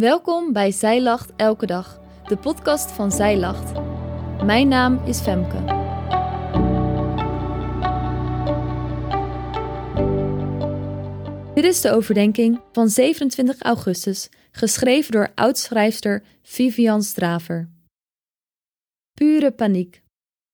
Welkom bij Zij Lacht Elke Dag, de podcast van Zij Lacht. Mijn naam is Femke. Dit is de overdenking van 27 augustus, geschreven door oudschrijfster Vivian Straver. Pure paniek.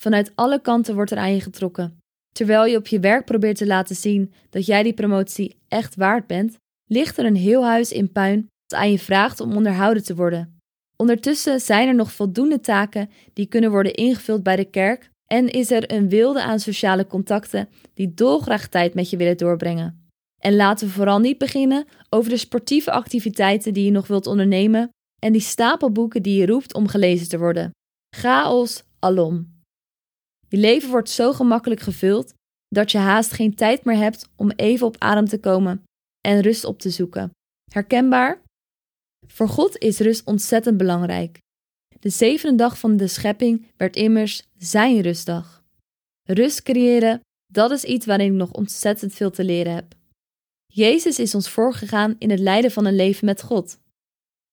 Vanuit alle kanten wordt er aan je getrokken. Terwijl je op je werk probeert te laten zien dat jij die promotie echt waard bent, ligt er een heel huis in puin aan je vraagt om onderhouden te worden. Ondertussen zijn er nog voldoende taken die kunnen worden ingevuld bij de kerk en is er een wilde aan sociale contacten die dolgraag tijd met je willen doorbrengen. En laten we vooral niet beginnen over de sportieve activiteiten die je nog wilt ondernemen en die stapel boeken die je roept om gelezen te worden. Chaos alom. Je leven wordt zo gemakkelijk gevuld dat je haast geen tijd meer hebt om even op adem te komen en rust op te zoeken. Herkenbaar? Voor God is rust ontzettend belangrijk. De zevende dag van de schepping werd immers zijn rustdag. Rust creëren, dat is iets waarin ik nog ontzettend veel te leren heb. Jezus is ons voorgegaan in het leiden van een leven met God.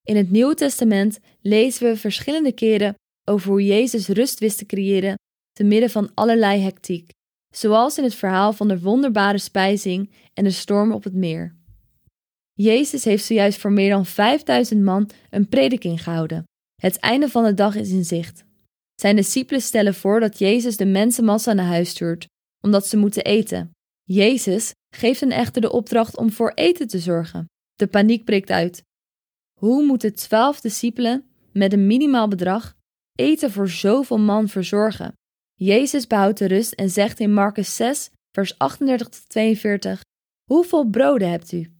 In het Nieuwe Testament lezen we verschillende keren over hoe Jezus rust wist te creëren te midden van allerlei hectiek, zoals in het verhaal van de wonderbare spijzing en de storm op het meer. Jezus heeft zojuist voor meer dan 5000 man een prediking gehouden. Het einde van de dag is in zicht. Zijn discipelen stellen voor dat Jezus de mensenmassa naar huis stuurt, omdat ze moeten eten. Jezus geeft hen echter de opdracht om voor eten te zorgen. De paniek breekt uit. Hoe moeten twaalf discipelen met een minimaal bedrag eten voor zoveel man verzorgen? Jezus behoudt de rust en zegt in Marcus 6, vers 38 tot 42: Hoeveel broden hebt u?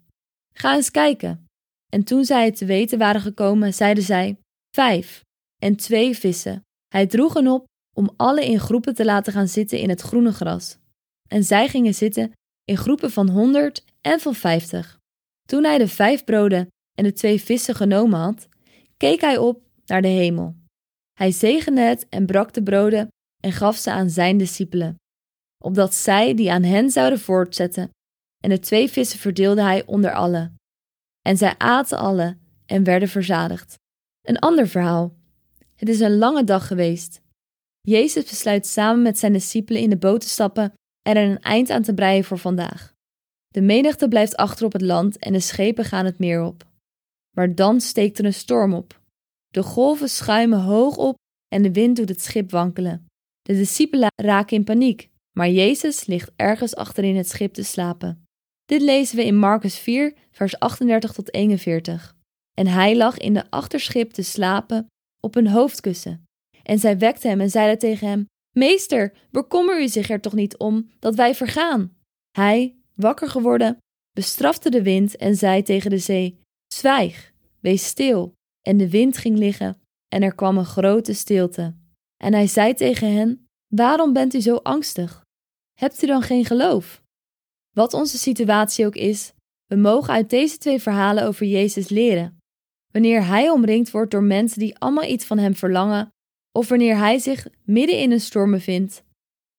Ga eens kijken. En toen zij het te weten waren gekomen, zeiden zij: Vijf en twee vissen. Hij droeg hen op om alle in groepen te laten gaan zitten in het groene gras. En zij gingen zitten in groepen van honderd en van vijftig. Toen hij de vijf broden en de twee vissen genomen had, keek hij op naar de hemel. Hij zegende het en brak de broden en gaf ze aan zijn discipelen, opdat zij die aan hen zouden voortzetten en de twee vissen verdeelde hij onder allen. En zij aten alle en werden verzadigd. Een ander verhaal. Het is een lange dag geweest. Jezus besluit samen met zijn discipelen in de boot te stappen en er een eind aan te breien voor vandaag. De menigte blijft achter op het land en de schepen gaan het meer op. Maar dan steekt er een storm op. De golven schuimen hoog op en de wind doet het schip wankelen. De discipelen raken in paniek, maar Jezus ligt ergens achterin het schip te slapen. Dit lezen we in Marcus 4, vers 38 tot 41. En hij lag in de achterschip te slapen op een hoofdkussen. En zij wekte hem en zeiden tegen hem: Meester, bekommer u zich er toch niet om dat wij vergaan? Hij, wakker geworden, bestrafte de wind en zei tegen de zee: Zwijg, wees stil. En de wind ging liggen en er kwam een grote stilte. En hij zei tegen hen: Waarom bent u zo angstig? Hebt u dan geen geloof? Wat onze situatie ook is, we mogen uit deze twee verhalen over Jezus leren. Wanneer Hij omringd wordt door mensen die allemaal iets van Hem verlangen, of wanneer Hij zich midden in een storm bevindt,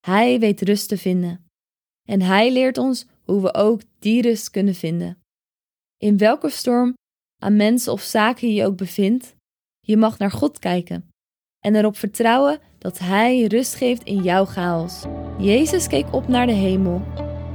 Hij weet rust te vinden. En Hij leert ons hoe we ook die rust kunnen vinden. In welke storm, aan mensen of zaken je je ook bevindt, je mag naar God kijken en erop vertrouwen dat Hij rust geeft in jouw chaos. Jezus keek op naar de hemel